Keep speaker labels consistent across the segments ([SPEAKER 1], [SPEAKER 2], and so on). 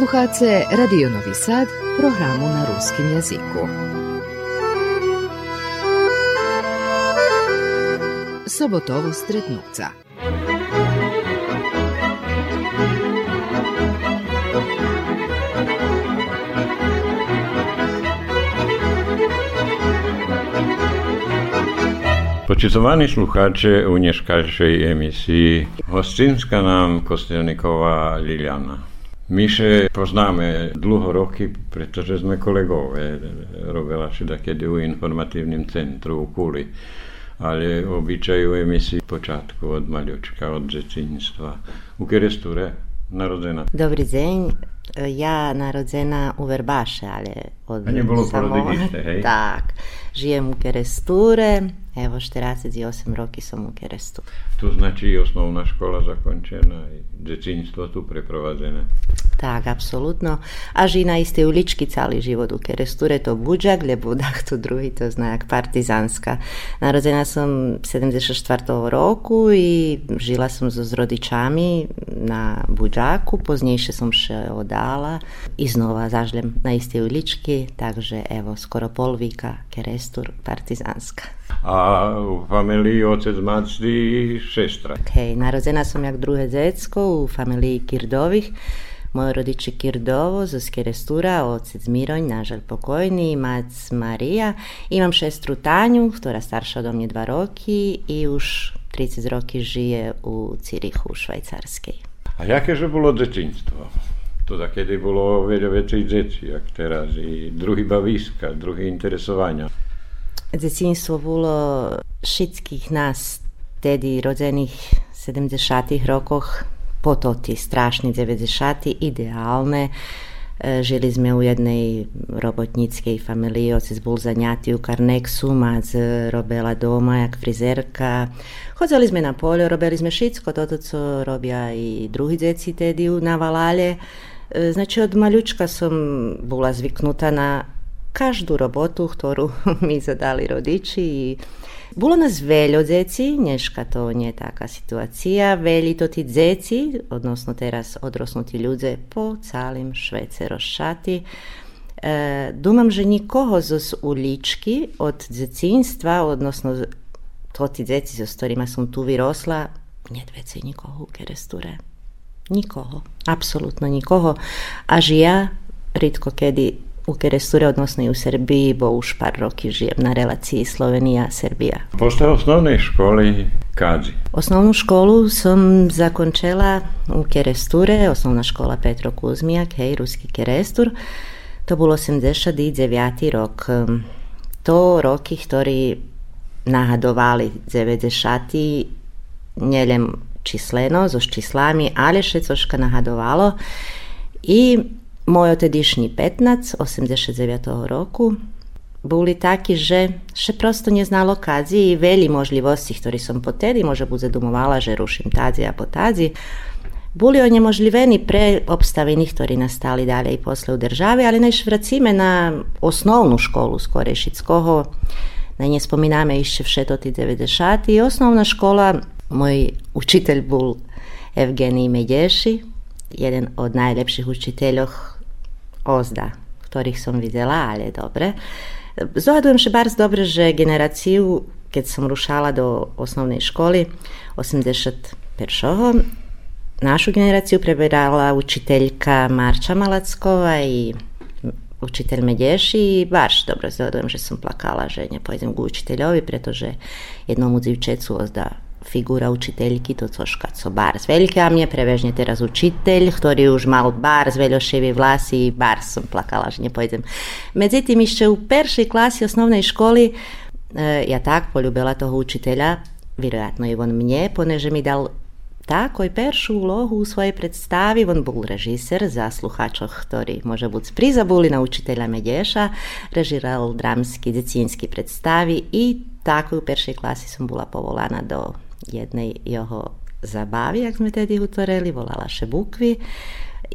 [SPEAKER 1] Slušate Radio Novi Sad, programu na ruskim jeziku. Sobotovo stretnuca.
[SPEAKER 2] Počitovaní slucháče u dneškajšej emisii hostinska nám Kostelníková Liliana. Mi se poznamy długo roki, przecież jsme kolegowie. Robila się kiedy u informativnim centru u Kuli. Ale običajujemy si początku od maluczka, od dzieciństwa. U kiedy narodzena?
[SPEAKER 3] Dobry dzień. Ja narodzena u Werbasze, ale
[SPEAKER 2] od A nebolo samo... hej?
[SPEAKER 3] Tak, žijem u Keresture, Evo 48 roky som u Kerestu.
[SPEAKER 2] To znači osnovna škola zakončena i djetinjstvo tu preprovadené.
[SPEAKER 3] Tak, apsolutno. A žina iste ulički cali život u Keresture, to Buđak, lje Budak, to drugi, to znak partizanska. Narodzena sam 74. roku i žila sam s rodičami na Buđaku, poznejšie som še odala i znova zažljem na iste ulički, takže evo, skoro pol vika Kerestur partizanska
[SPEAKER 2] a u familiji otec, mać i sestra.
[SPEAKER 3] Hej, narodzena som jak druhé dzecko u familiji Kirdovih. Moje rodiče Kirdovo, zo Skerestura, otec Mironj, nažal pokojný, mac Marija. Imam šestru Tanju, ktorá starša od mne dva roky i už 30 roky žije u Cirichu, u Švajcarskej.
[SPEAKER 2] A jaké že bolo detinstvo? To zakedy bolo veľa väčších detí, jak teraz. I druhý bavíska, druhý interesovania.
[SPEAKER 3] Dzieciństwo bolo všetkých nás tedy rodených v 70. rokoch pototi, strašni 90. idealne. E, žili sme u jednej robotníckej familiji, otec bol zanjati u Karneksu, maz e, robela doma, jak frizerka. Hodzali sme na polje, robili sme šitsko, toto co robia i drugi djeci tedi u Navalalje. E, znači od maljučka sam bila zviknuta na každu robotu, ktoru mi zadali rodiči i Bulo nas veljo djeci, nješka to nje taka situacija, velji to ti dzeci, odnosno teraz odrosnuti ljudze po calim Švece rošati. E, dumam, že nikoho zos ulički od djecinstva, odnosno to ti djeci s ktorima som tu vyrosla, nje dvece nikoho u keresture. Nikoho apsolutno nikoho. Až ja, ritko kedy u Keresture, odnosno i u Srbiji, bo už par roki žijem na relaciji Slovenija-Srbija.
[SPEAKER 2] Posle osnovnej školi Kadzi?
[SPEAKER 3] Osnovnu školu som zakončila u Keresture, osnovna škola Petro Kuzmijak, hej, ruski Kerestur. To bolo 89. rok. To roky, ktorí nahadovali 90. Neviem čisleno, so čislami, ale všetko nahadovalo. I Moj otedišnji 15, 89. roku, boli taki, že še prosto nie znalo kadzi i veli možljivosti, ktorý som potedi može bude zadumovala, že rušim tadzi a potadzi. Boli onemožljiveni pre obstavini, ktorí nastali dalje i posle u državi, ali najš vracime na osnovnu školu Skorešickoho, na nje spominame išće všetoti 90 i osnovna škola, moj učitelj bol Evgenij Medješi, jeden od najlepších učiteľov ozda, ktorých som videla, ale dobre. Zohadujem še bardzo dobre, že generáciu, keď som rušala do osnovnej školy 81. Našu generáciu preberala učiteľka Marča Malacková i učiteľ Medješi i baš dobro zohadujem, že som plakala, že nepojdem k učiteľovi, pretože jednomu dzivčecu ozda figura učiteljki, to coś kad so velika mi je prevežnje teraz učitelj, ktorý už mal bar zveľoševi vlasi i bar som plakala, že ne pojdem. Međutim, išće u peršoj klasi osnovnej školi e, ja tak poljubila toho učitelja, vjerojatno i on mnje, poneže mi dal tako i peršu ulogu u svoje predstavi, on bol režiser za sluhačoch, ktorý može buď sprizabuli na učitelja Medješa, režiral dramski, decinski predstavi i tako u peršoj klasi sam bila povolana do jednej jeho zabavi, jak sme tedy utoreli, volala še Bukvi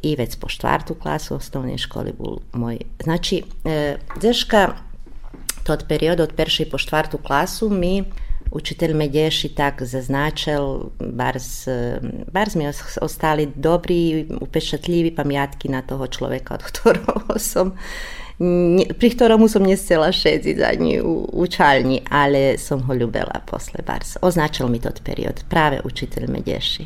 [SPEAKER 3] i već po štvartu klasu osnovne škole bol moj. Znači, e, deška tot period od peršej po štvartu klasu mi
[SPEAKER 4] Učitelj me dješi tak zaznačil, bars, bars mi ostali dobri, upečatljivi pamjatki na toho človeka, od ktorého som pri ktoromu som nestela šedziť ani u, učalni, ale som ho ľubela posle bars. Označil mi tot period, práve učiteľ me dješi.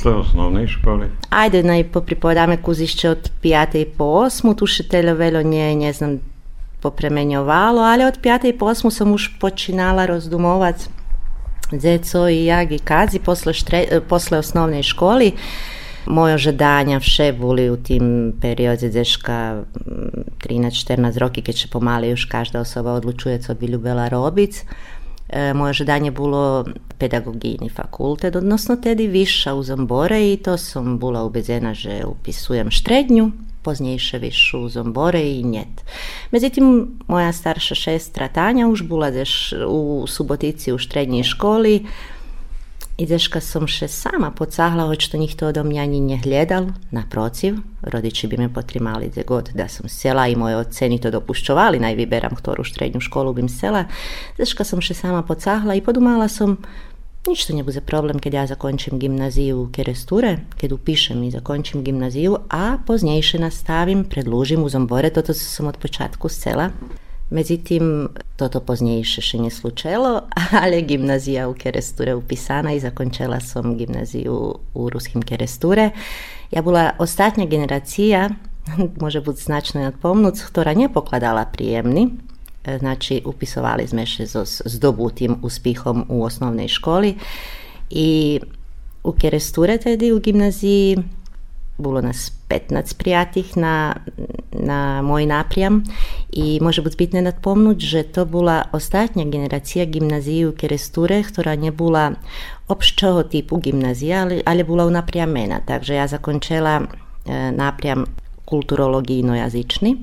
[SPEAKER 2] още основни школи?
[SPEAKER 4] Ajde da i popripowiadamy kuzišće od pijate i po osmu, tu še televelo nje, ne znam, popremenjovalo, ali od pijate i po osmu sam už počinala rozdumovat
[SPEAKER 3] dzeco i jagi kazi posle, štre, posle osnovne školi. Moje ožedanja vše boli u tim periodi deška 13-14 mm, roki, kad će pomali još každa osoba odlučuje, co bi ljubela robiti. E, moje žadanje bilo pedagogijni fakultet, odnosno tedy viša u Zambore i to sam bila ubezena, že upisujem štrednju, poznejšie višu u Zombore i njet. Međutim, moja starša šestra Tanja už bila u Subotici u štrednjej školi, Izaška som še sama pocahla, pocahala, to njih to do mnja ni nje hljedal, Naprociv, rodići bi me potrimali gdje god da sam sela i moje oceni to dopušćovali, najviberam ktoru štrednju školu bim sela. Izaška sam še sama pocahla i podumala sam nič to ne bude problem kad ja zakončim gimnaziju u keresture, kad upišem i zakončim gimnaziju, a poznjejše nastavim, predlužim uzom bore, toto sam od početku sela. Međutim, toto poznejšie še neslučelo, ale gimnazija u Keresture upisana i zakončila som gimnaziju u ruskim Keresture. Ja bola ostatnia generacija, može biti značno nadpomnúc, ktorá nepokladala príjemný, znači upisovali sme še so zdobutým úspechom u osnovnej školi i u Keresture tedy u gimnaziji bilo nas 15 prijatih na, na moj naprijam i može biti bitno nadpomnuti, že to bila ostatnja generacija gimnaziju, kjer je sture, ktorá nie była opščeho typu gimnazija, ali, ali bila unaprijamena. Takže ja zakončela e, naprijam kulturologijno-jazični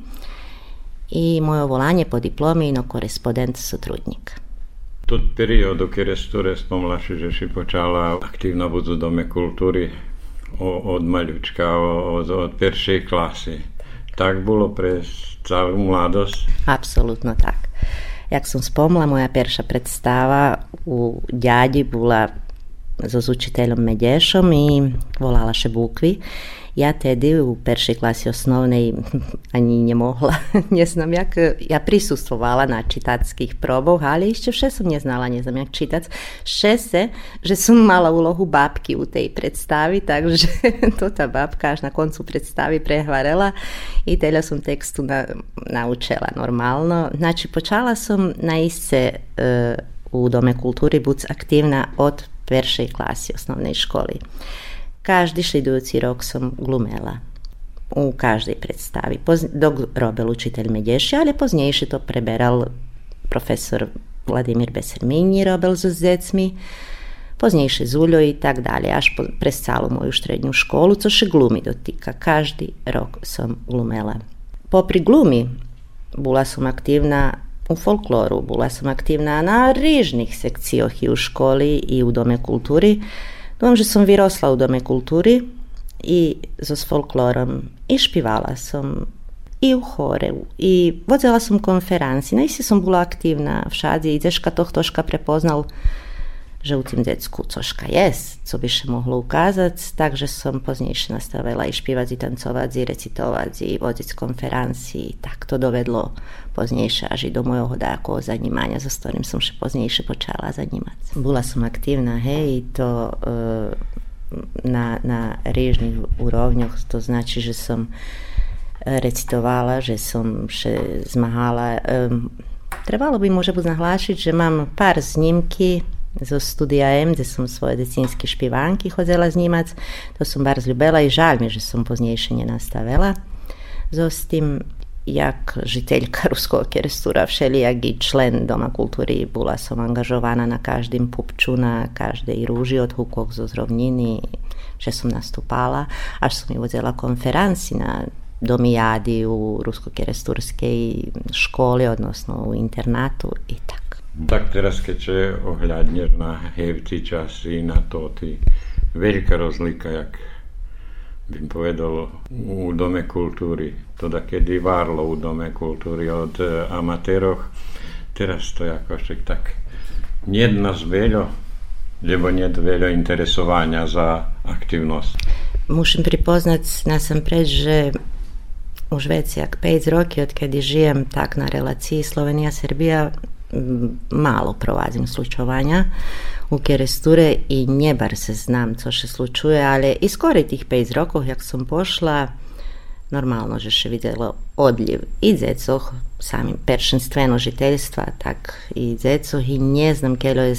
[SPEAKER 3] i moje volanje po diplomi ino korespondent sotrudnik.
[SPEAKER 2] Tudi period, kjer spomlaši, že si počala aktivno budu dome kulturi, od maľučka, od, od prvej klasy. Tak bolo pre celú mladosť?
[SPEAKER 3] Absolutno tak. Jak som spomla, moja perša predstava u ďadi bola so učiteľom Medešom i volala še bukvi ja tedy u peršej klasi osnovnej ani nemohla, neznam jak, ja prisustvovala na čitackých proboch, ale ešte vše som neznala, neznam jak čítať. Šese, že som mala úlohu babky u tej predstavy, takže to tá babka až na koncu predstavy prehvarela i teda som textu na, naučila normálno. Znači, počala som na isce uh, u Dome kultúry buď aktívna od peršej klasy osnovnej školy. každi rok som glumela. U každej predstavi. Dok robel učitelj Medješi, ali poznijejši to preberal profesor Vladimir Beserminji robil za zecmi, poznijejši Zuljo i tak dalje, až po, prestalo moju srednju školu, co še glumi dotika. Každi rok sam glumela. Popri glumi bula sam aktivna u folkloru, bula sam aktivna na rižnih sekcijoh i u školi i u dome kulturi, Dąży som wyrosła u dome kultury i z folklorem i śpiewała som i u choreu i vodzela som konferanci. Najsi som bila aktivna wszadzie i deška tohtoška prepoznal prepoznał že u tým decku coška jest, co by še mohlo ukázať, takže som poznejšie nastavila i špívať, i tancovať, i recitovať, i vodiť konferencii. Tak to dovedlo poznejšie až i do mojho dákoho zanimania, so ktorým som še poznejšie počala zanimať. Bola som aktívna, hej, to e, na, na riežnych úrovňoch, to znači, že som recitovala, že som še zmahala. Trebalo by byť nahlášiť, že mám pár snímky z studia M, gdje sam svoje decinske špivanki hozela znimac, to sam bar zljubela i žal mi, že sam poznjejše nje nastavila. Zostim, jak žiteljka ruskog restura všelijak i člen Doma kulturi bula sam angažovana na každim pupču, na každe i ruži od hukog zozrovnjini, že som nastupala, až sam i uzela konferanci na domijadi u rusko-keresturske školi, odnosno u internatu i tako.
[SPEAKER 2] Tak teraz, keď sa ohľadneš na hevci časy, na to, ty veľká rozlika, jak bym povedal, u Dome kultúry. Teda kedy várlo u Dome kultúry od e, amatéroch, teraz to ako však tak nie nás veľa, lebo nie veľa interesovania za aktivnosť.
[SPEAKER 3] Musím pripoznať nasempred, že už veci jak 5 roky, odkedy žijem tak na relácii Slovenia-Serbia, malo provazim slučovanja u keresture i nje bar se znam, co se slučuje, ali i skoro tih 5 rokov jak sam pošla, normalno, že še vidjela odliv i dzecoh, samim peršenstveno žiteljstva, tak i zecoh i nje znam, kjelo je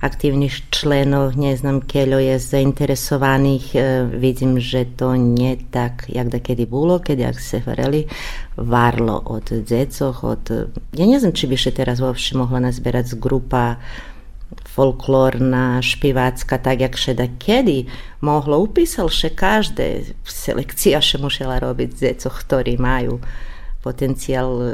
[SPEAKER 3] aktívnych členov, neznam, keľo je zainteresovaných, e, vidím, že to nie tak, jak da kedy bolo, keď, ak se hovorili, varlo od dzecoch, od... Ja neznam, či by še teraz uopšte mohla nazberať z grupa folklorná, špivácka, tak jak še da kedy mohlo, upísal še každé selekcia še musela robiť dzecoch, ktorí majú potenciál, e,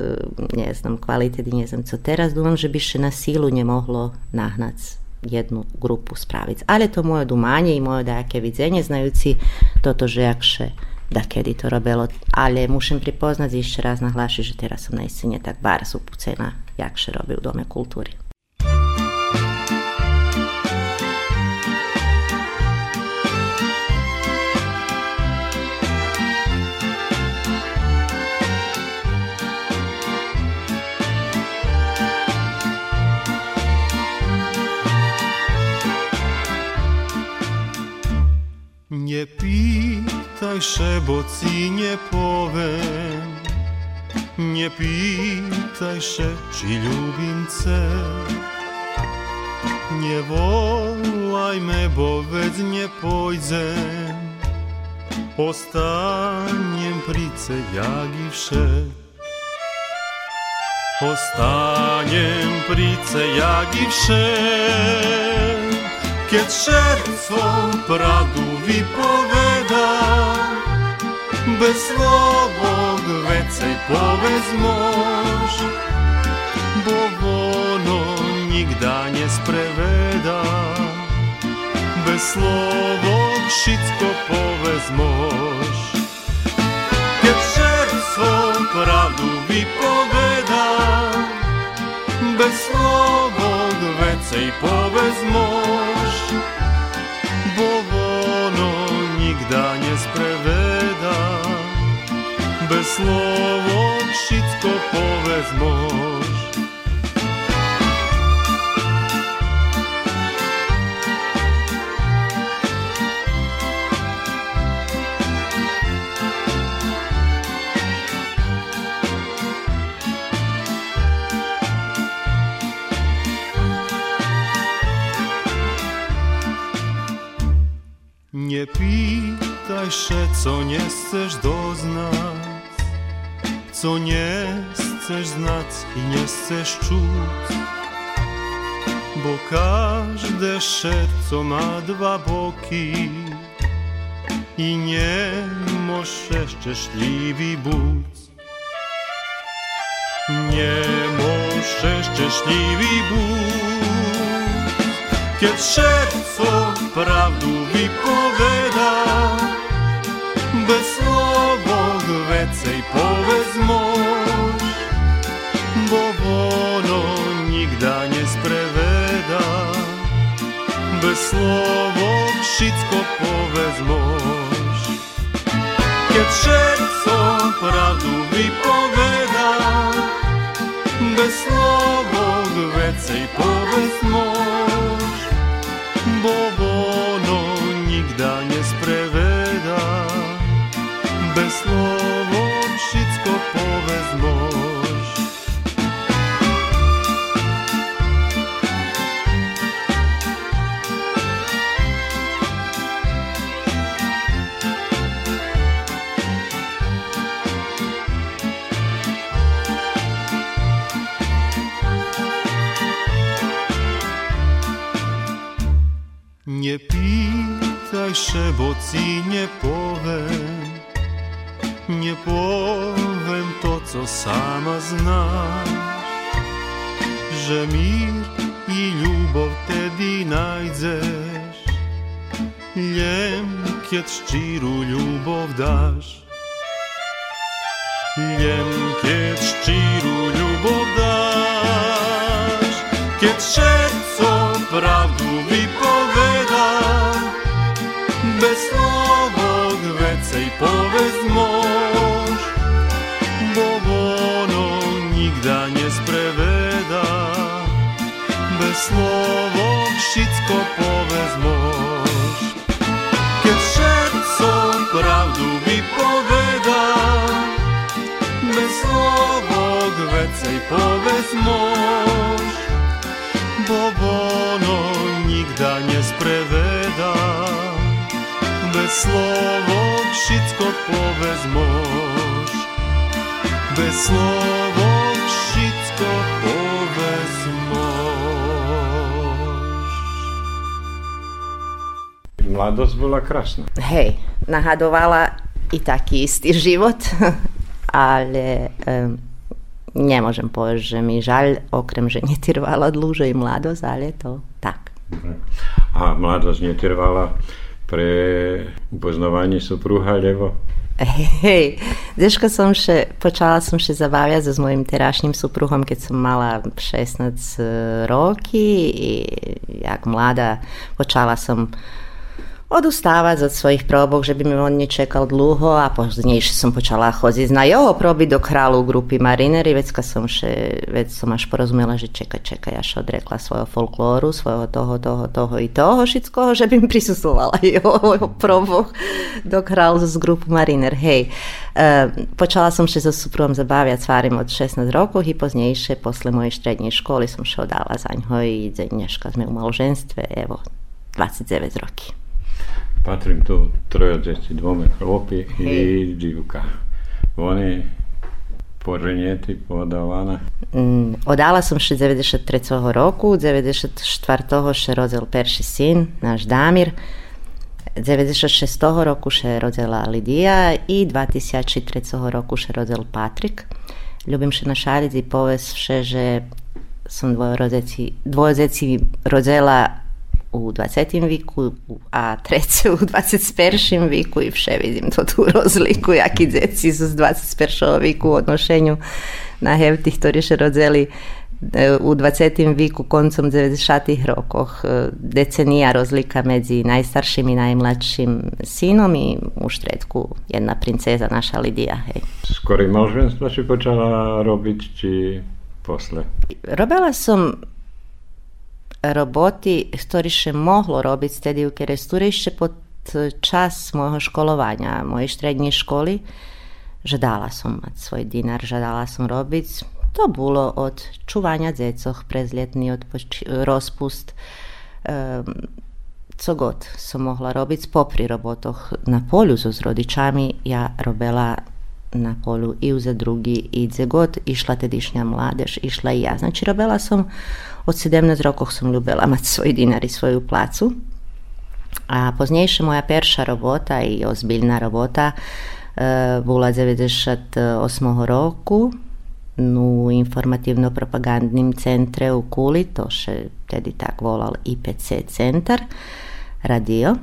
[SPEAKER 3] ne znam, kvalitety, ne znam co teraz, dúfam, že by še na sílu nemohlo nahnať jednu grupu spravic. Ali to moje dumanje i moje dajake vidjenje, znajući to to žejakše da kedi to robelo, ali mušim pripoznat išće raz glaši že teraz sam na istinje tak bar su pucena jakše robi u dome
[SPEAKER 5] kulturi. Nje pitaj šebocinje nie Nje się, czy lubim cię. Nje volaj me bovec nie pójdę, Ostanjem price jak i wsze. Ostanjem price jagiše. Keď šercom pravdu vypoveda, bez slovog vece povez mož, bo ono nikda ne spreveda. Bez slovog šitsko povez mož. Keď šercom pravdu vypoveda, bez slovog vece povez mož, nikda nie spreveda, bez slovom šitko povezmo co nechceš doznať, co nie chcesz znać i nie chcesz czuć. Bo każde serce ma dwa boki i nie może szczęśliwy być. Nie może szczęśliwy być, kiedy serce prawdu wypowiada, słowo wszystko powiesz Kiedy serce prawdę wypowiada, bez slovo więcej powiesz ščiru ljubov daš. Njem kjec ščiru ljubov daš. Kjec šeco pravdu mi poveda. Bez slobog vecej povez Bo ono nikda nie spreveda. Bez slobog wszystko povez povedz môž, bo ono nikda nespreveda. Bez slovok všetko povedz môž, bez slovok všetko povedz môž.
[SPEAKER 2] Mladosť bola krásna.
[SPEAKER 3] Hej, nahadovala i taki isti život, ale um, nemôžem povedať, že mi žal, okrem, že netrvala dlúže i mladosť, ale to tak.
[SPEAKER 2] A mladosť netrvala pre upoznovanie supruha, lebo?
[SPEAKER 3] Hej, deško som še, počala som še zabavjati s mojim terašnjim supruhom, keď som mala 16 roki i jak mlada počala som odustávať od svojich probok, že by mi on nečekal dlho a pozdnejšie som počala chodiť na jeho proby do kráľu grupy Marinery, vecka som še, vec som až porozumela, že čekaj, čekaj, až odrekla svojho folklóru, svojho toho, toho, toho i toho všetkoho, že by mi prisustovala jeho probok do kráľu z grupy Mariner. Hej, uh, počala som še so supruhom zabavjať stvarima od 16 rokov i pozdnejšie, posle moje štrednje školy som še odala za ňo i dneška sme u evo, 29 roky.
[SPEAKER 2] Patrím tu troje deti, dvome chlopi i divka. Oni poženjeti, podavana.
[SPEAKER 3] Mm, odala som še 93. roku, 94. še rodil perši sin, náš Damir, 96. roku še rodila Lidija i 2003. roku še rodil Patrik. Ljubim še našaliti povest še, že dvojorodeci, dvojozeci rodila u 20. viku, a treće u 21. viku i vše vidim to tu rozliku, jaki djeci su z 21. viku u odnošenju na hevtih, ktorі še rodzeli u 20. viku koncom 90. rokoch decenija rozlika medzi najstaršim i najmlađšim sinom i u štretku jedna princeza naša Lidija. Hej.
[SPEAKER 2] Skoro malženstva si počala robiť, či posle?
[SPEAKER 3] Robila som roboti storiše moglo robiti stedi u kjer pod čas mojho školovanja, moje srednje školi, žadala sam mat svoj dinar, žadala sam robiti. To bilo od čuvanja dzecoh, prezljetni od rozpust, um, co god sam mogla robiti popri robotoh na polju so s rodičami ja robela na polju i uza drugi i dze god. Išla tedišnja mladež išla i ja. Znači robela sam od 17 rokov som ljubila mať svoj dinar i svoju placu. A poznejšie moja perša robota i ozbiljna robota e, bola 98 roku u informativno-propagandnim centre u Kuli, to še tedy tak volal IPC centar, radio.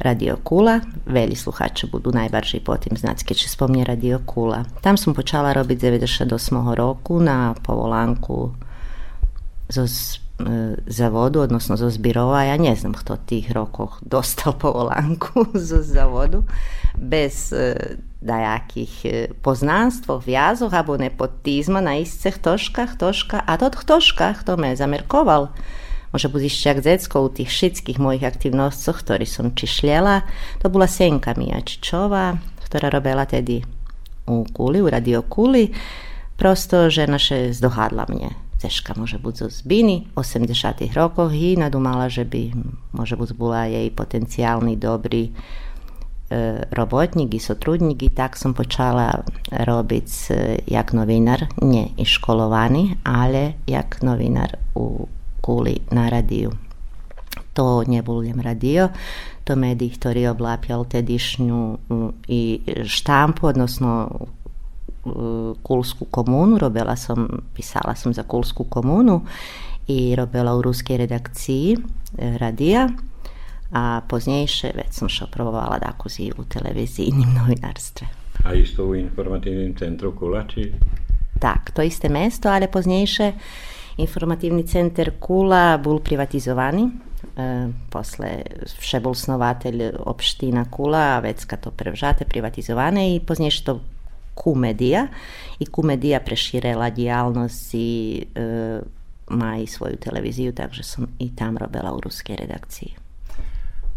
[SPEAKER 3] Radio Kula, veľi sluchači budú najbardziej po tým znať, keď spomnie Radio Kula. Tam som počala robiť 98 roku na povolánku zo zavodu, odnosno zo zbirova. Ja ne znam kto tých rokoch dostal povolánku zo zavodu bez dajakých poznanstv, vjazov alebo nepotizma na istých toškách, toška. A tot toškách to me zamerkoval Može budiš čak u tih všetkých mojich aktivnostoch, ktorý som čišljela. To bola Senka Mijačičova, ktorá robila tedy u Kuli, u Radio Kuli. Prosto žena še zdohadla mne. Teška może być z zbini 80-tych i nadumala, že by może być była jej potencjalny dobry e, robotnik i sotrudnik i tak sam počala robić e, jak novinar, nie i školovani, ale jak novinar u Kuli na radiju. To nje buljem radio, to medij htorio oblapjal tedišnju mm, i štampu, odnosno Kulsku komunu, robila som, pisala som za Kulsku komunu i robila u ruskej redakciji radija, a poznejšie već som še probovala da kuzi u televizijnim novinarstve.
[SPEAKER 2] A isto u informativnim centru Kula, či?
[SPEAKER 3] Tak, to isté mesto, ale poznejšie Informativni center Kula bol privatizovaný. E, posle vše bol snovatelj opština Kula a vecka to prevžate privatizované i poznejšie to Kumedia i Kumedia prešírela diálnosť i e, má i svoju televíziu, takže som i tam robila u ruskej redakcii.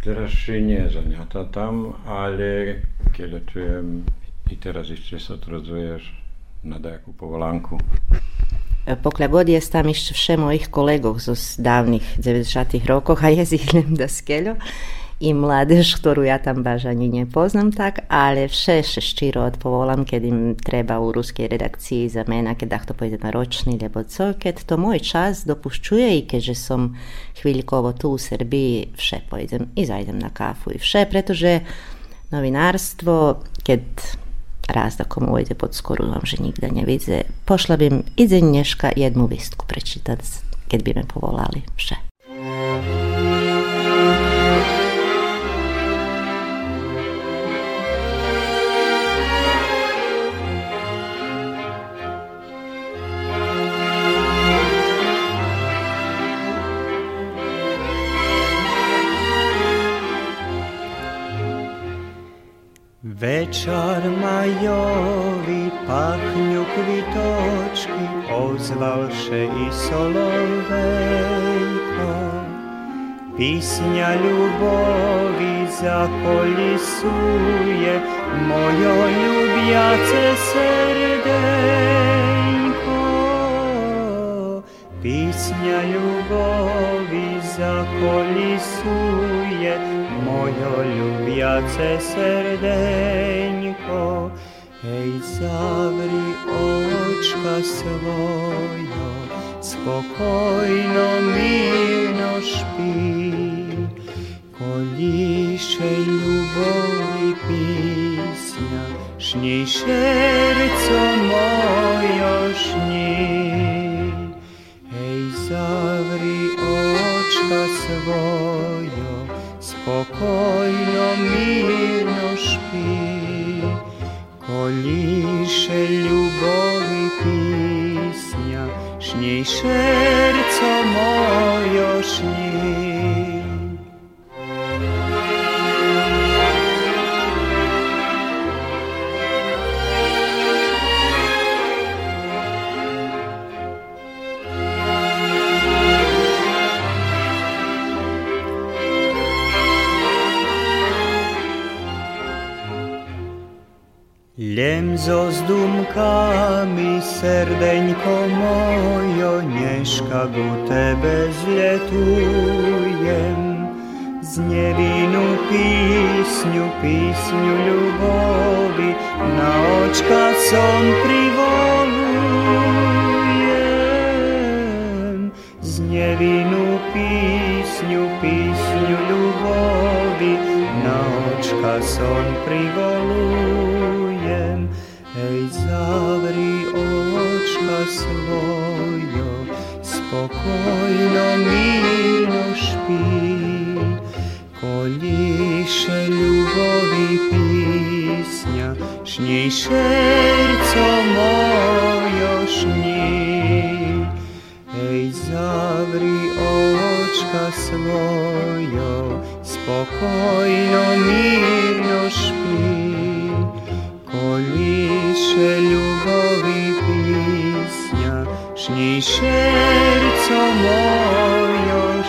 [SPEAKER 2] Teraz si nie zaniata tam, ale keď čujem i teraz ešte sa odradzuješ na nejakú povolánku.
[SPEAKER 3] Pokľa god je tam ešte vše mojich kolegov zo dávnych 90. rokoch a jeziknem da skeľo. I mladež, ktorú ja tam baš ani nepoznam tak, ale vše še ščiro odpovolám, keď im treba u ruskej redakciji za mena, keď to pojde na ročný, lebo co, keď to môj čas dopušťuje i keďže som chvíľkovo tu u Srbiji, vše pojdem i zajdem na kafu i vše, pretože novinárstvo, keď raz da komu ujde pod skoru, že nikda ne vidze, pošla bim i dneška jednu listku prečitati, kad bi me povolali vše.
[SPEAKER 6] Večar majovi pachnju kvitočki, ozvalše i solovejko. Pisnja ljubovi zakolisuje mojo ljubljace srdenko. Pisnja ljubovi zakolisuje моє люб'яце серденько, Ей, заврі очка своя, спокійно мирно шпі, коли любові пісня, шній шерцо моє шній. Spokojno, mirno špi. Koljiše ljubovi pisnja, šnji šerco mojo Majka mi, srdenjko mojo, Mieszka go Tebe zljetujem. Z niewinu pisnju, pisniu Na očka som privolujem. Z niewinu pisnju, pisniu Na očka son privolujem. Заврій очка свою, спокійно мило шпі, коліше любові пісня, шній шерцо мою шні. Ей, заврій очка свою, спокійно мило шпі, šerco mojo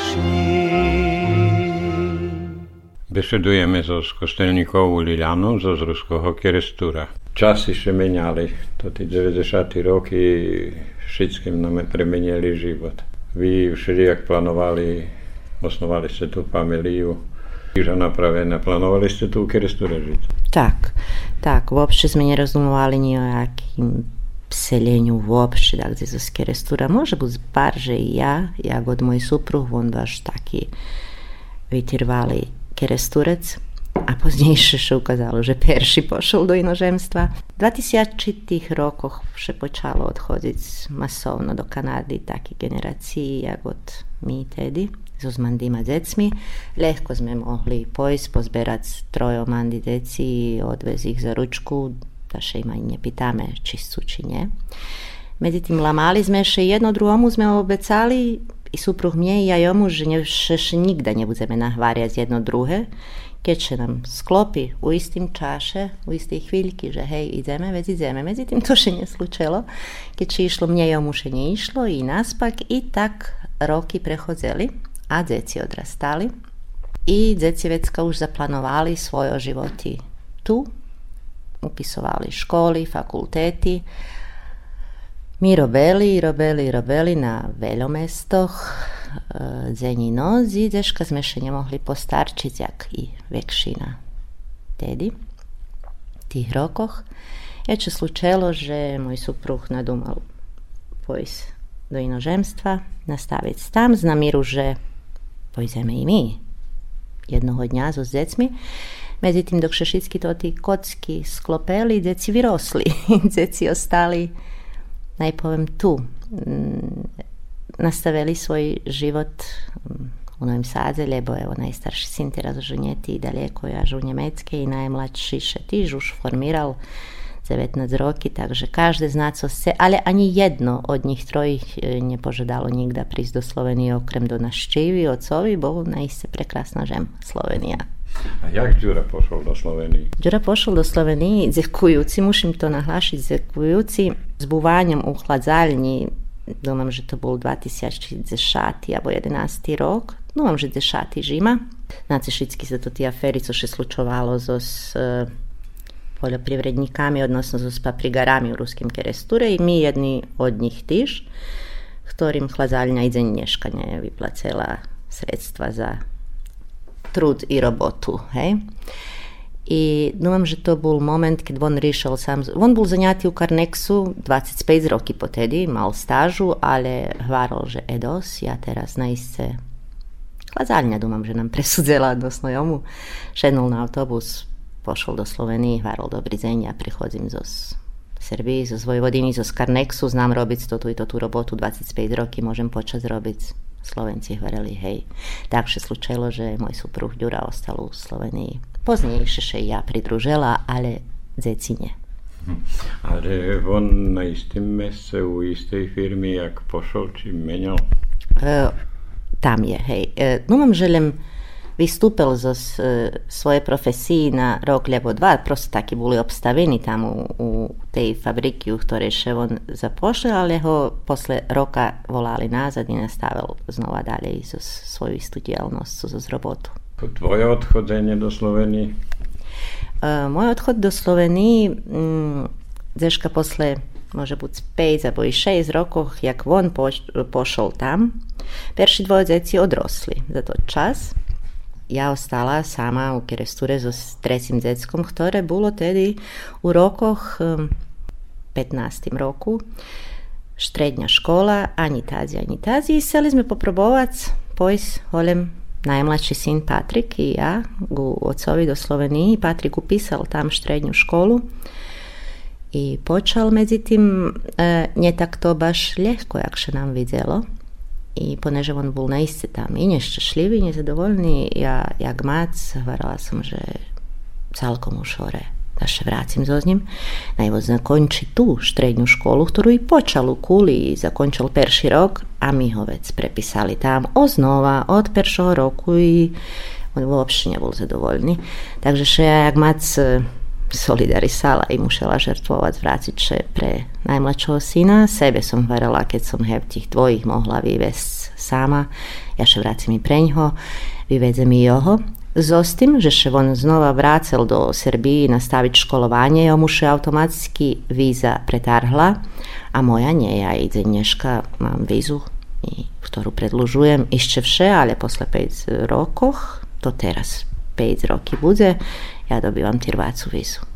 [SPEAKER 2] so s kostelníkovou Lilianou zo z ruského kerestúra. Časy sa menali, to tí 90. roky všetkým nám premenili život. Vy všelijak plánovali, osnovali ste tú familiu, že napravené, plánovali ste tu u kerestúra žiť.
[SPEAKER 3] Tak, tak, uopšte sme nerozumovali ni o jakým seljenju uopšte, dakle za skerestura, može buz barže i ja, ja god moj supruh, on baš taki vitirvali keresturac, a pozdniejsze się ukazało, że pierwszy poszedł do inożemstwa. W 2000 rokach się poczęło odchodzić masowno do Kanady takie generacji jak od mi i tedy, z uzmandima dzecmi. Lehko sme mogli pojść, pozberać trojo mandi deci i odvez ih za ručku da še im ani nepýtame, či sú, či nie. Medzi tým lamali sme ešte jedno druhomu, sme obecali i supruh mne i ja jomu, že ne, še, nikda nebudeme nahváriať jedno druhé, keď sa nám sklopi u istým čaše, u istej chvíľky, že hej, ideme, veď ideme. Medzi tým to še neslučelo. Keď či išlo mne, jomu še neišlo, i naspak, i tak roky prechodzeli a deci odrastali. I deci vecka už zaplanovali svoje životy tu, upisovali školi, fakulteti. Mi robeli, robeli, robeli na veljo mesto, e, zenji noz i deška še nje postarčiti jak i vekšina tedi, tih rokoh. Je če slučelo, že moj supruh nadumal pojs do inožemstva, nastaviti tam, znamiru že pojzeme i mi, jednog dnja z zecmi. Međutim, dok šešitski to ti kocki sklopeli, djeci virosli, djeci ostali, najpovem tu. Mm, nastaveli svoj život mm, u Novim Sadze, lebo evo najstarši sin ti razoženjeti i dalje koja žu Njemecke i najmlađši šetiž už formiral 19 roki, takže každe zna co se, ali ani jedno od njih trojih e, nje požedalo njih da do Slovenije okrem do naščivi, ocovi, bo naj prekrasna žem Slovenija.
[SPEAKER 2] Jak Đura pošao do Slovenije?
[SPEAKER 3] Đura pošel do Sloveniji zekujuci, muszę to naglašiti, s buvanjem u hladzalni, domam, že to był 2010 albo 11 rok, domam, že 10 zima. Znači, šitski za to ti aferico še slučovalo zos uh, e, poljoprivrednikami, odnosno zos paprigarami u ruskim keresture i mi jedni od njih tiš, ktorim hladzaljnja i nje je vyplacela sredstva za trud i robotu. Hej? I думам, že to bol moment, keď on riešil sám. On bol zaniatý u Karnexu 25 roky potedy, mal stážu, ale hváral, že Edos, ja teraz naiste chladzálňa, dúmam, že nám presudzela odnosno jomu. Šednul na autobus, pošol do Slovenii, hváral dobrý deň, ja prichodzím zo Srbii, zo Vojvodiny, zo Skarnexu, znám robiť toto i tú robotu 25 roky, môžem počas robiť. Slovenci hovorili, hej. Takže slučilo, že môj supruh Ďura ostal u Slovenii Poznejšie še ja pridružila, ale deci nie.
[SPEAKER 2] Ale on na istým meste u istej firmy, jak pošol, či menil?
[SPEAKER 3] E, tam je, hej. E, no mám vystúpil zo e, svojej profesii na rok lebo dva, prosto takí boli obstavení tam u, tej fabriky, u ktorej še on zapošli, ale ho posle roka volali nazad i nastavil znova dalje zo svoju istú dielnosť, zo robotu.
[SPEAKER 2] Tvoje odchodzenie do Slovenii?
[SPEAKER 3] Uh, môj odchod do Slovenii, um, Zeška posle može buď 5 alebo 6 rokov, jak on poš pošol tam, perši dvoje djeci odrosli za to čas. Ja ostala sama u Keresture so trećim detskom, ktoré bolo tedy u rokoch um, 15. roku štrednja škola, ani tazi, ani tazi. I seli sme poprobovať pojsť holem najmlađi sin Patrik i ja u ocovi do Sloveniji. Patrik upisal tam štrednju školu i počal, međutim, e, nje tak to baš ljehko, jak še nam vidjelo. I poneže on bol naiste tam i nešťašlivý, nezadovoľný, ja, jak mac, hovorila som, že celkom už hore da še vracim so njim, najvo zakonči tu štrednju školu, ktorú i počal u Kuli i zakončil perši rok, a mi ho vec prepisali tam oznova od peršoho roku i on uopšte nebol zadovoljný. Takže še ja jak mac e, solidarisala i musela žrtvovať vrátiť še pre najmladšieho syna. Sebe som varala, keď som heb tých dvojich mohla vyvesť sama. Ja še vracim i preňho, vyvedzem i jeho. Zostim, že še on znova vracel do Srbiji nastaviť školovanje, mu še automatski víza pretarhla, a moja nie, ja i dneška mám vízu, ktorú predlužujem ešte vše, ale posle 5 rokoch, to teraz 5 roky bude, ja
[SPEAKER 7] dobivam tirvacu vizu.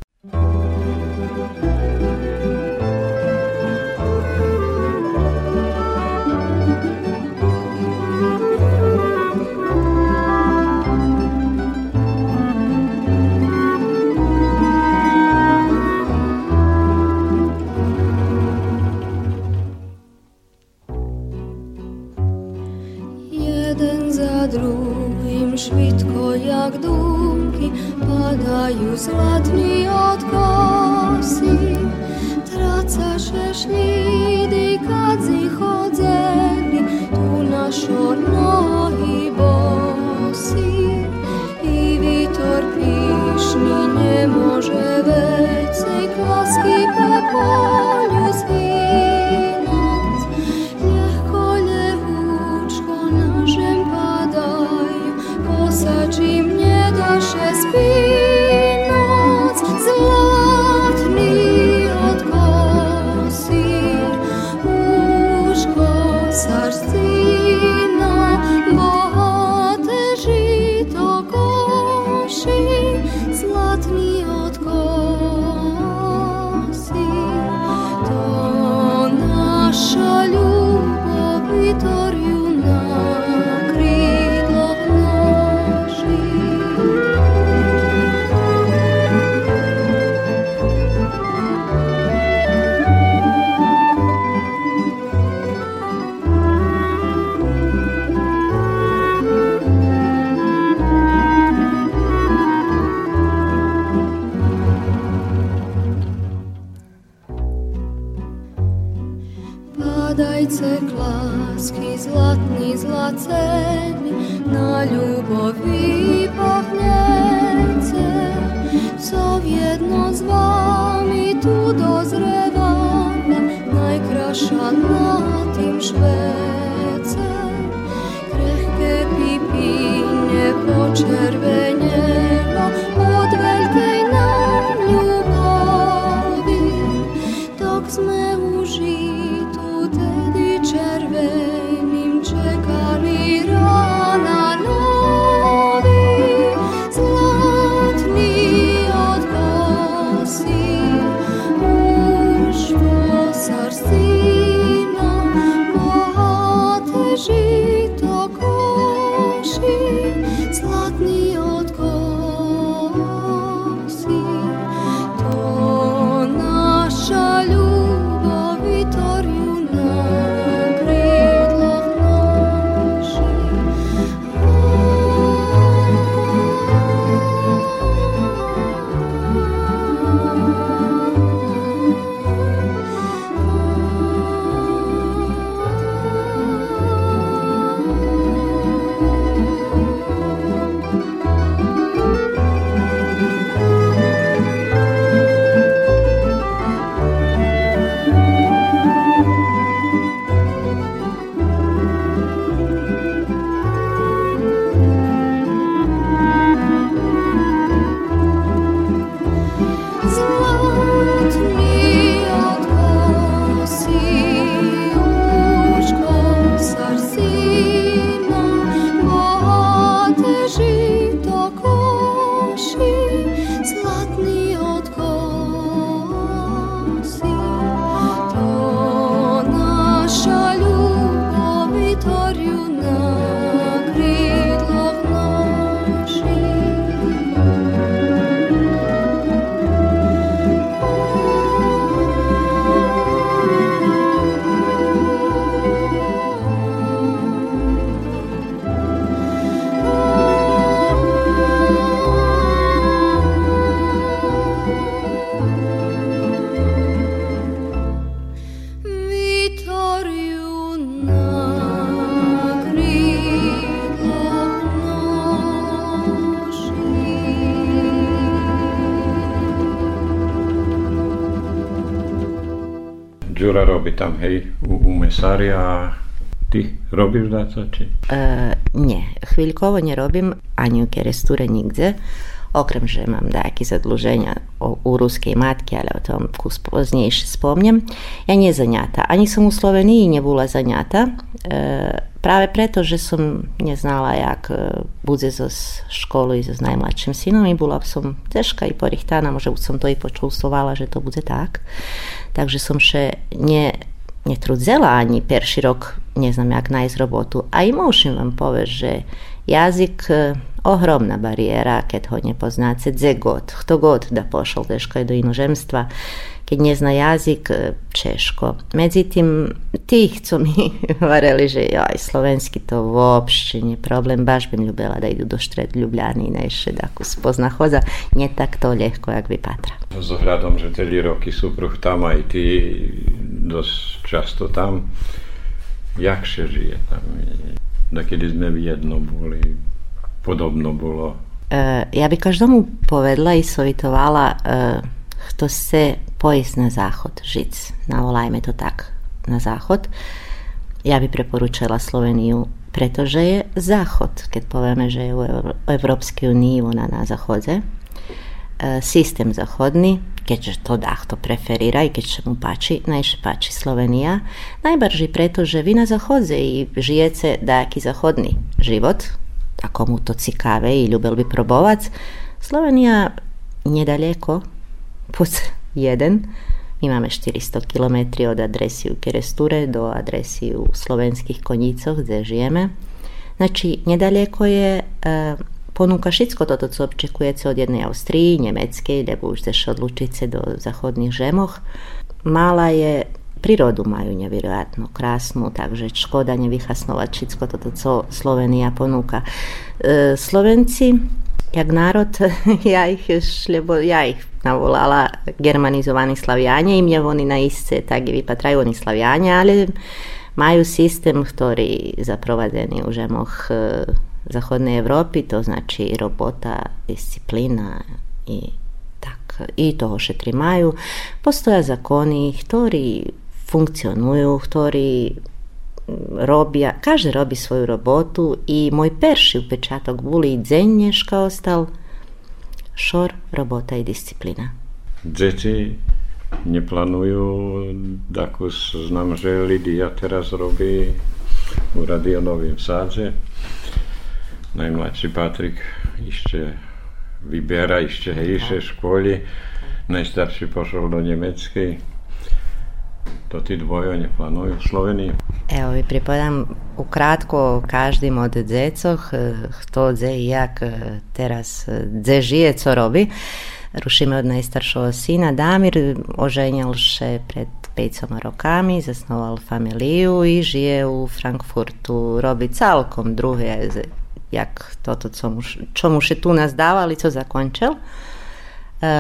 [SPEAKER 7] цекласький, златний злацель, на любові пахнеться, все в'єдно з вами ту дозревання, найкраща на тим швеце, крехке
[SPEAKER 8] піпіння почервене. Tam, hej, u, u mesária a ty robíš dá sa, či?
[SPEAKER 3] Uh, nie, chvíľkovo nerobím ani u keresture nigde, okrem že mám nejaké zadluženja u ruskej matke, ale o tom kus poznejšie spomnem. Ja nie zaňata, ani som u Sloveniji nebula zaňata, e, práve preto, že som neznala, jak e, bude zo školu i so s najmladším synom i bola som težka i porichtána, možda som to i počulsovala, že to bude tak takže som še ne, netrudzela ani perši rok, ne znam jak najz robotu. A i mušim vam poveš, že jazik e, ohromna barijera, kad ho ne poznáte, dze god, kto god da pošal teško je do inozemstva, keď nezna jazik, e, češko. Međutim, tih, co mi vareli, že joj, slovenski to uopšte nije problem, baš bim ljubila da idu do štred Ljubljani i neše da spozna hoza, nije tak to ljehko jak bi patra.
[SPEAKER 8] S ohľadom, že tedy roky súpruh tam aj ty dosť často tam, jakže žije tam? Da kedy sme jedno boli, podobno bolo?
[SPEAKER 3] Uh, ja bi každomu povedla i sovitovala uh, kto chce pojsť na záchod, žiť, navolajme to tak, na záchod, ja by preporučila Sloveniu, pretože je záchod, keď povieme, že je u Európskej unii, ona na záchode, e, systém zachodný, keďže to to preferira i keď sa mu páči, najšie páči Slovenija, najbarži preto, že vi na zachodze i žijete dajaki zahodni život, ako mu to cikave i ljubel bi probovac. Slovenija nije daleko, put jedan, imame 400 km od adresi u Keresture do adresi u slovenskih konjicov gdje žijeme. Znači, nedaleko je e, ponuka šitsko to co očekuje se od jedne Austriji, Njemecke, ili budeš odlučit se do zahodnih žemoh. Mala je prirodu majú nevjerojatno krasnu takže škodanje vyhasnovat všetko toto, co Slovenija ponuka. E, Slovenci, jak narod, ja ih još, ljebo, ja ih navolala germanizovani slavijanje, im je oni na isce, tak i pa traju oni slavijanje, ali maju sistem, ktorý zaprovadeni u žemoh e, zahodne to znači robota, disciplina i tak. I toho šetri trimaju. Postoja zakoni, ktorý funkcjonują, хтори robia, każdy robi swoją robotę i mój pierwszy upečatok bólu i dzennie szkoł szor, robota i dyscyplina.
[SPEAKER 2] Dzieci nie planują, tak już znam, że Lidia teraz robi u Radionowym Sadzie. najmłodszy Patryk jeszcze wybiera, jeszcze tak. jeszcze w szkole. Najstarszy poszedł do niemieckiej. To ti dvoje neplánujú v Sloveniji?
[SPEAKER 3] Evo vi pripadam ukratko každým od dzecoch, kto dze i jak teraz dze žije, co robi. Rušíme od najstaršieho syna Damir, oženil še pred 5 rokami, zasnoval familiju i žije u Frankfurtu, robi celkom druge, jak toto, co mu, čo mu še tu nas davali, co zakončil.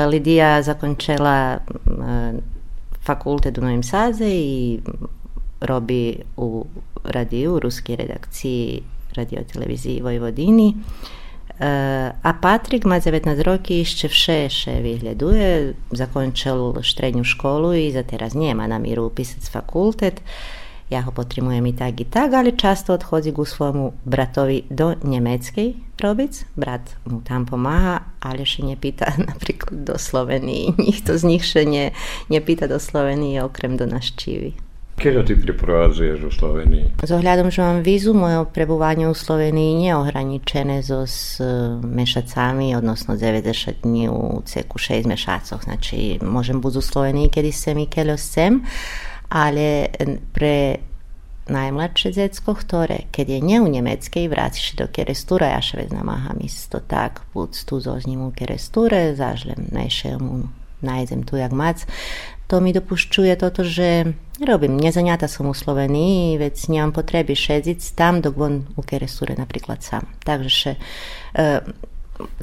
[SPEAKER 3] Lidija zakončila fakultet u Novim Saze i robi u radiju, u ruskoj redakciji radio televiziji Vojvodini. A Patrik ma 19 roki ešte vše še vyhľaduje, zakončil štrednju školu i za teraz nema namíru upisať fakultet. Ja ho potrebujem i tak i tak, ale často odchodzi ku svojmu bratovi do Nemeckej robic. Brat mu tam pomáha, ale še nepýta napríklad do Slovenii. Nikto z nich še ne, nepýta do Slovenii okrem do naščívy.
[SPEAKER 2] Kedy ty priprovádzuješ do Slovenii?
[SPEAKER 3] S ohľadom, že mám vízu, moje prebúvanie u Slovenii je ohraničené so s mešacami, odnosno 90 dní u ceku 6 mešacoch. Znači, môžem buď u Slovenii, kedy sem i keľo sem, ale pre najmladšie decko, ktoré, keď je ne u nemeckej, vráciš do kerestura, ja še namáham isto tak, buď tu zozním u keresture, zažlem najšemu, najdem tu jak mac. To mi dopušťuje toto, že robím nezaniata som u Slovenii, veď nemám potreby šedziť tam, dok on u keresture napríklad sám. Takže še,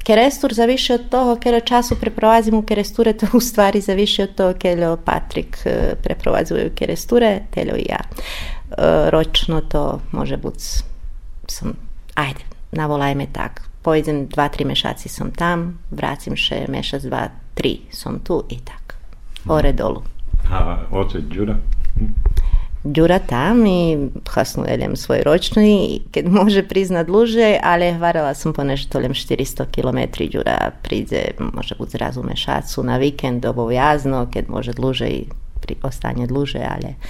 [SPEAKER 3] Kerestur za više od toho, kjer času preprovazimo keresture, to u stvari za više od toho, kjer Patrik eh, preprovazuju keresture, teljo i ja. Eh, ročno to može biti, sam, ajde, navolajme tak, pojdem dva, tri mešaci sam tam, vracim še mešac dva, tri sam tu i tak. Ore dolu.
[SPEAKER 2] A otac Đura?
[SPEAKER 3] Ďura tam i hasno jedem svoj ročný, keď môže prísť na dlhšie, ale varala som po nešto len 400 km. Ďura príde, môže buď zrazu mešacu na víkend, dobo jazno, keď môže dlhšie pri, ostane dlhšie, ale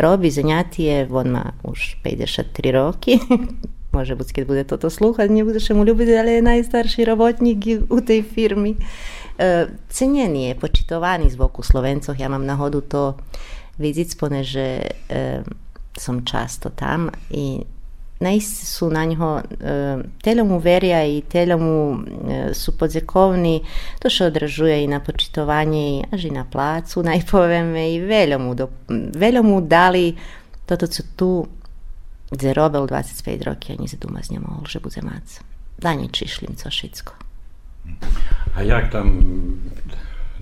[SPEAKER 3] robí zňatie, on má už 53 roky, môže buď keď bude toto slúchať, nebudeš mu ľúbiť, ale je najstarší robotník u tej firmy. E, cenenie, počitovaný z boku Slovencoch, ja mám nahodu to vizic, poneže e, som často tam i najsi su na njo eh, telom uverja i telom e, su podzekovni, to še odražuje i na počitovanje i aži na placu, najpoveme i veljomu, do, veljomu dali toto co tu zerobel 25 roki, oni se duma z njema olže buzemac. Danje čišlim, co šitsko.
[SPEAKER 2] A jak tam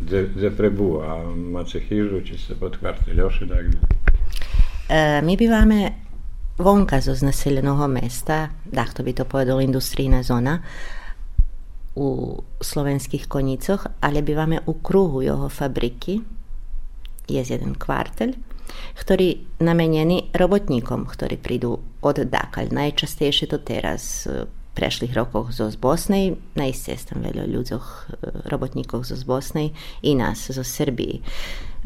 [SPEAKER 2] gdje, gdje prebúva? Máte chyžu, či ste pod kvarteľoši, tak?
[SPEAKER 3] E, my bývame vonka zo znaseljeného mesta, to by to povedal industrijna zona, u slovenských konicoch, ale bývame u kruhu jeho fabriky. Je jeden kvartel, ktorý namenjený robotníkom, ktorí prídu od Dakalj. Najčastejšie to teraz prešlih rokov z Bosnej, na sam veljo ljudzoh, eh, robotnikov z Bosne i nas z Srbiji.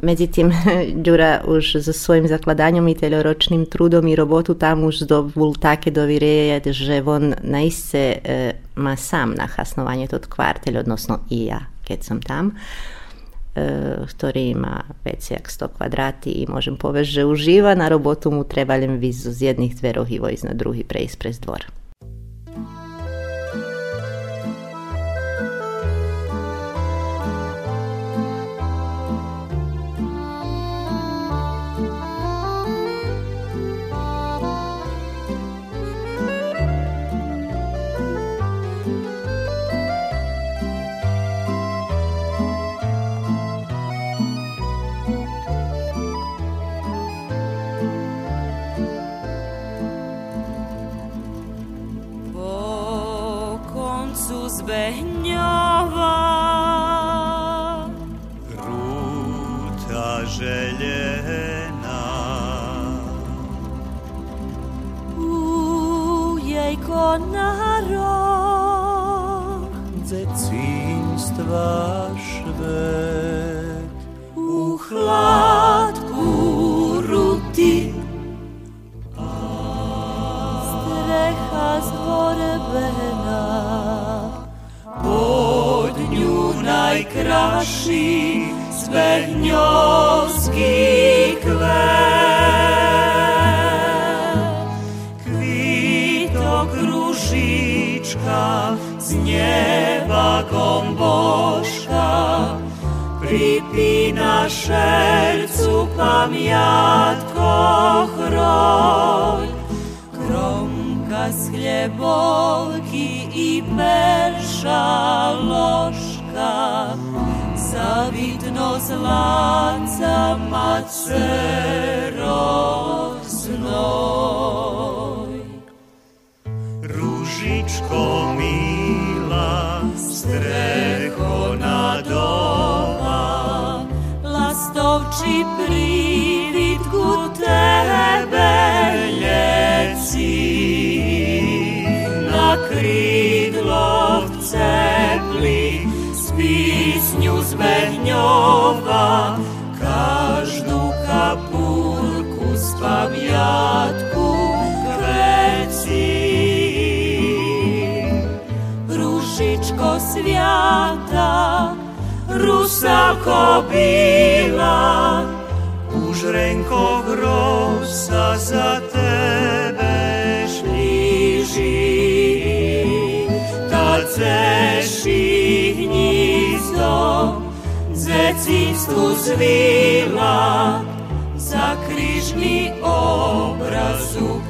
[SPEAKER 3] Međutim, Đura už za svojim zakladanjom i teljoročnim trudom i robotu tam už dobul take dovireje, že on naiste e, eh, ma sam na hasnovanje tot kvartelj, odnosno i ja, kad sam tam. Eh, Htori e, ima već 100 kvadrati i možem že uživa, na robotu mu trebalem vizu z jednih dverov i vojz na
[SPEAKER 4] drugi preispres dvora. sercu pamiątko chroń. Kromka z chlebolki i persza lożka, zawitno zlaca macero znoj.
[SPEAKER 5] Różyczko mila,
[SPEAKER 4] strecho pisnju zbehnjova Každu kapurku s pamjatku kveci Ružičko svijata, rusalko bila,
[SPEAKER 5] U žrenko grosa za tebe
[SPEAKER 4] šliži, kad zeši gnjizdo, zecistvu zvila, za križni obraz u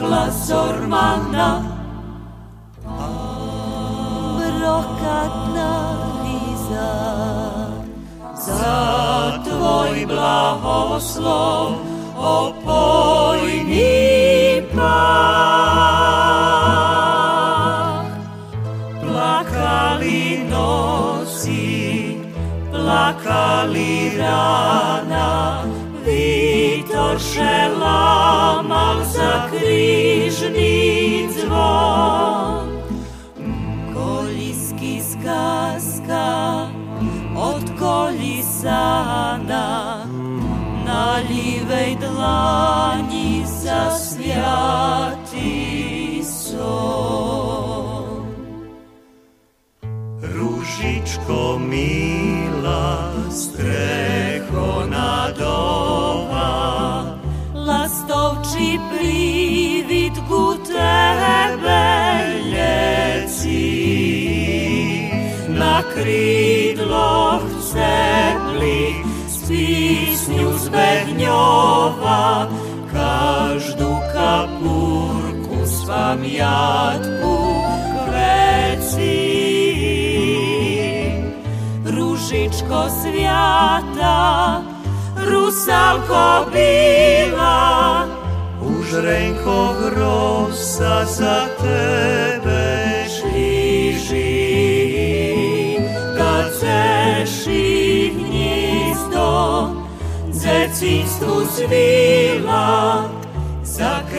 [SPEAKER 4] pirhla zormana, brokatna liza, za tvoj blahoslov Ko svijata Rusalko bila
[SPEAKER 5] Užrenko grosa Za tebe
[SPEAKER 4] Šliži. Kad ceši Gnizdo Zecinstvu svila Užrenko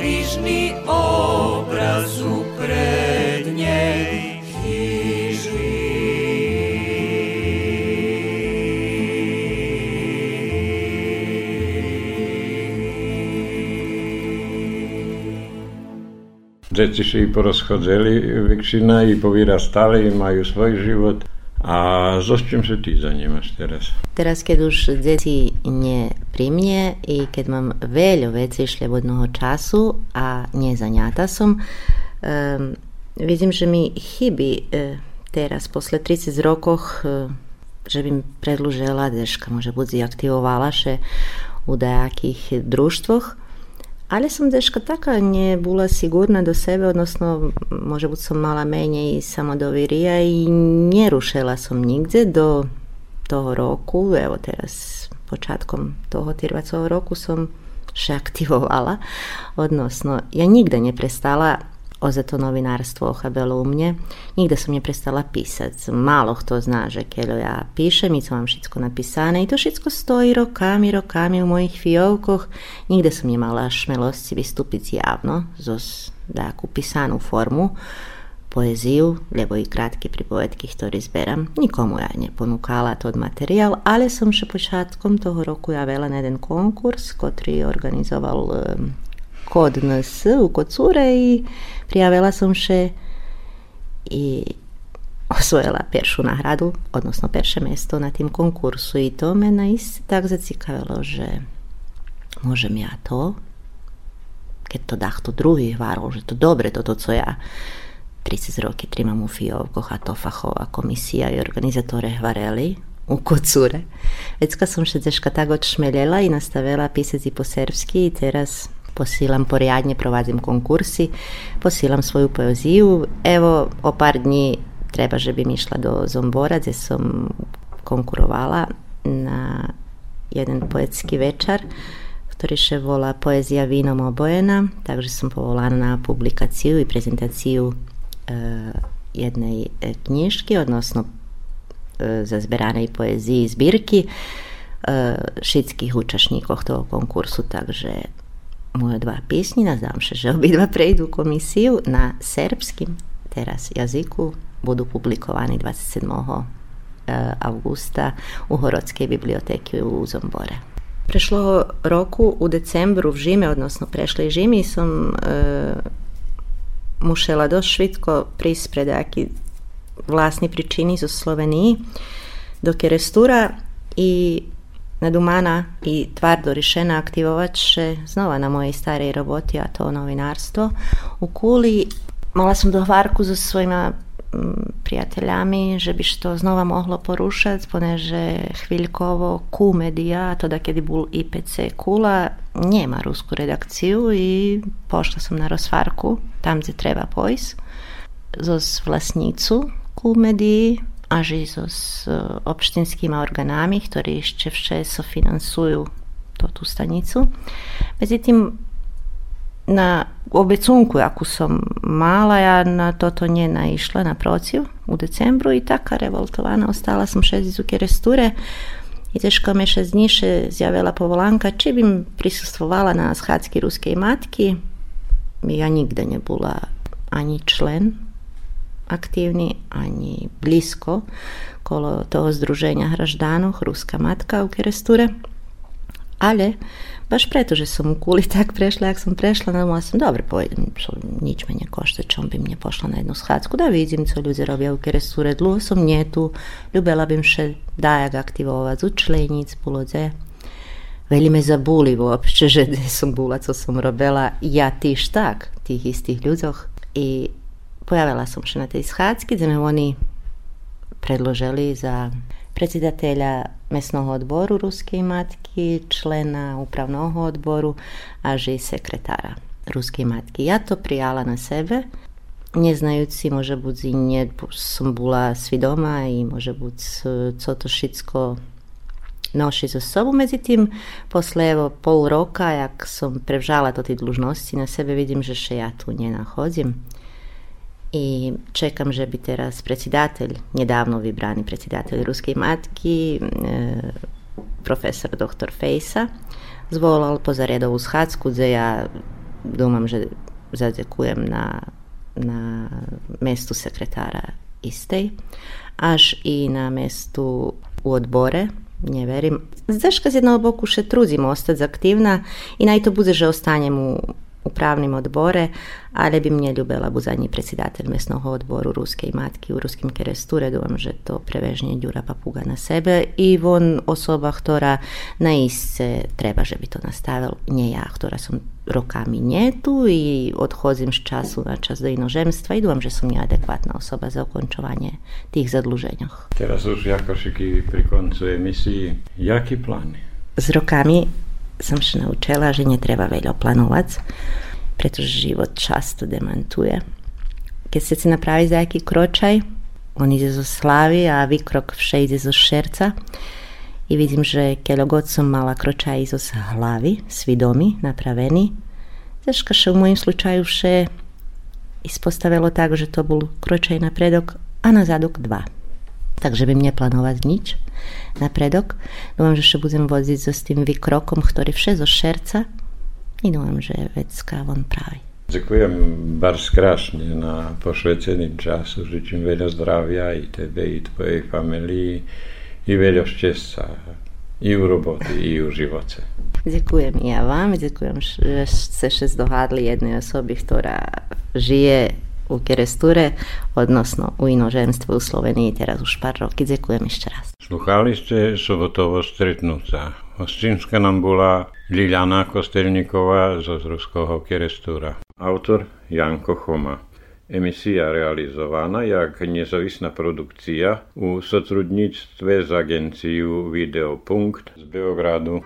[SPEAKER 4] krížny obraz pred nej
[SPEAKER 2] chýžli. Dzieci się i i powyrastali i mają swój żywot. A so čím sa ty zanímaš teraz?
[SPEAKER 3] Teraz, keď už deti nie pri mne i keď mám veľa vecí šľabodného času a nezaňata som, um, vidím, že mi chybí uh, teraz, posle 30 rokoch, uh, že by mi predlžila deška, budzi aktivovala še u dajakih društvoch, ali sam deška taka nje bula sigurna do sebe, odnosno može bud sam mala menje i samodovirija i nje rušela sam nigdje do toho roku, evo teraz počatkom toho tirvacovog roku som še aktivovala, odnosno ja nigde nje prestala za to novinarstvo ochabelo u mne. Nigde som neprestala písať. Málo kto zná, že keľo ja píšem, i co všetko napísané. I to všetko stojí rokami, rokami u mojich fiovkoch. Nikde som nemala šmelosti vystúpiť javno zo takú písanú formu poeziju, lebo i kratke pripovedky, ktoré zberám. Nikomu ja neponúkala tod materiál, ale som še počátkom toho roku javela na jeden konkurs, ktorý organizoval um, kod NS u Kocure prijavila sam še i osvojila peršu nahradu, odnosno perše mesto na tim konkursu i to me na isti tak zacikavilo, že môžem ja to, keď to dachto druhý hvarol, že to dobre toto, co ja 30 roky trimam u Fiovkoch a to fachová komisia i organizatore hvareli u Kocure. Vecka som všeteška tak odšmeljela i nastavila pisati po serbski i teraz posilam porjadnje, provazim konkursi, posilam svoju poeziju. Evo, o par dnji treba že bi išla do Zombora gdje sam konkurovala na jedan poetski večar ktorýše volá Poezija vinom obojena, takže sam povolana na publikaciju i prezentaciju e, jednej e, knjiški, odnosno e, za i poeziji zbirki e, šitskih učašnikov toho konkursu, takže moje dva pjesni, nadam se, že obidva prejdu komisiju na srpskim teraz jazyku, budu publikovani 27. E, augusta u Horodskej biblioteki u Zombore. Prešlo roku u decembru v Žime, odnosno prešli Žimi, som e, mušela dosť švitko prísť pred aký vlastní pričini zo Sloveniji do Kerestura i nadumana i tvardo rišena aktivovat će znova na mojej starej roboti, a to novinarstvo. U Kuli mala sam dohvarku za svojima prijateljami, že bi što znova mohlo porušati, poneže hviljkovo Q medija, to da kedy bol IPC Kula, nema rusku redakciju i pošla sam na rozvarku, tam gdje treba pojs, zos vlasnicu Q mediji, až i so s e, obštinskými orgánami, ktorí ešte vše financujú tú stanicu. Medzi tým na obecunku, akú som mala, ja na toto nenaišla na prociv u decembru i taká revoltovaná. Ostala som šest u Keresture i teško me šest dní zjavila povolanka, či by prisustvovala na schádzky ruskej matky. Ja nikde nebola ani člen aktivni, ani blisko kolo toho združenja hraždanov, Ruska matka u Keresture, ale baš preto, že som u kuli tak prešla, jak sam prešla, nadala sam, dobro, pojedem, nič me ne košta, čom bi mnje pošla na jednu shacku, da vidim, co ljudi robia u Keresture, dlu som njetu, ljubela bim še dajak aktivovat, učlenjic, bulodze, Veli me zabuli uopće, že sam bula, co sam robela, ja tiš tak, tih istih ljudoh. I pojavila som sa na tej schádzky, kde oni predložili za predsjedatelja mesnog odboru Ruske matki, člena upravnog odboru, a i sekretara Ruske matki. Ja to prijala na sebe, ne znajući može budzi nje sam bula i može bud co to šitsko noši za sobu. Međutim, posle pol roka, jak sam prevžala to ti dlužnosti na sebe, vidim že še ja tu nje nahodzim i čekam, že bi teraz predsjedatelj, nedavno vibrani predsjedatelj Ruske matki, e, profesor dr. Fejsa, zvolal po zaredovu s gdje ja domam, že zadekujem na, na mestu sekretara istej, až i na mestu u odbore, nie verim. Zaška z jednog boku še truzim ostati aktivna i najto bude že ostanjem u upravnim odbore, ali bi mnie ljubela buzanji predsjedatelj mesnog odboru Ruske i matki u ruskim kerestu, redujem, že to prevežnje djura papuga na sebe i von osoba, ktora na isce treba, že bi to nastavil, nje ja, ktora sam rokami njetu i odhozim s času na čas do inožemstva i dovam, že sam ja adekvatna osoba za okončovanje tih zadluženja.
[SPEAKER 2] Teraz už Jakošik i pri koncu emisiji, jaki plani?
[SPEAKER 3] Z rokami som sa naučila, že netreba veľa plánovať, pretože život často demantuje. Keď si napravi za aký kročaj, on ide zo slavy a vykrok vše ide zo šerca. I vidím, že keď god som mala kročaj zo hlavy, svidomi, napravený, zaška še v mojim slučaju vše ispostavilo tak, že to bol kročaj napredok a na zadok dva. Takže by mne plánovať nič napredok. Dúfam, že sa budem voziť so s tým vykrokom, ktorý vše zo šerca i dúfam, že vecka von pravi.
[SPEAKER 2] Ďakujem bardzo krásne na pošvecený času. Žečím veľa zdravia i tebe, i tvojej familii, i veľa šťastia i u roboty, i u živote.
[SPEAKER 3] Ďakujem i ja vám, ďakujem, že ste sa zdohádli jednej osoby, ktorá žije u Keresture, odnosno u inoženstvu u Sloveniji teraz už par roky. Ďakujem ešte raz.
[SPEAKER 2] Sluchali ste sobotovo stretnúca. Hostinska nám bola Liliana Kostelníková zo Ruského Kerestura. Autor Janko Choma. Emisja realizowana jak niezawisna produkcja u sotrudnictwie z agencją Videopunkt z Beogradu.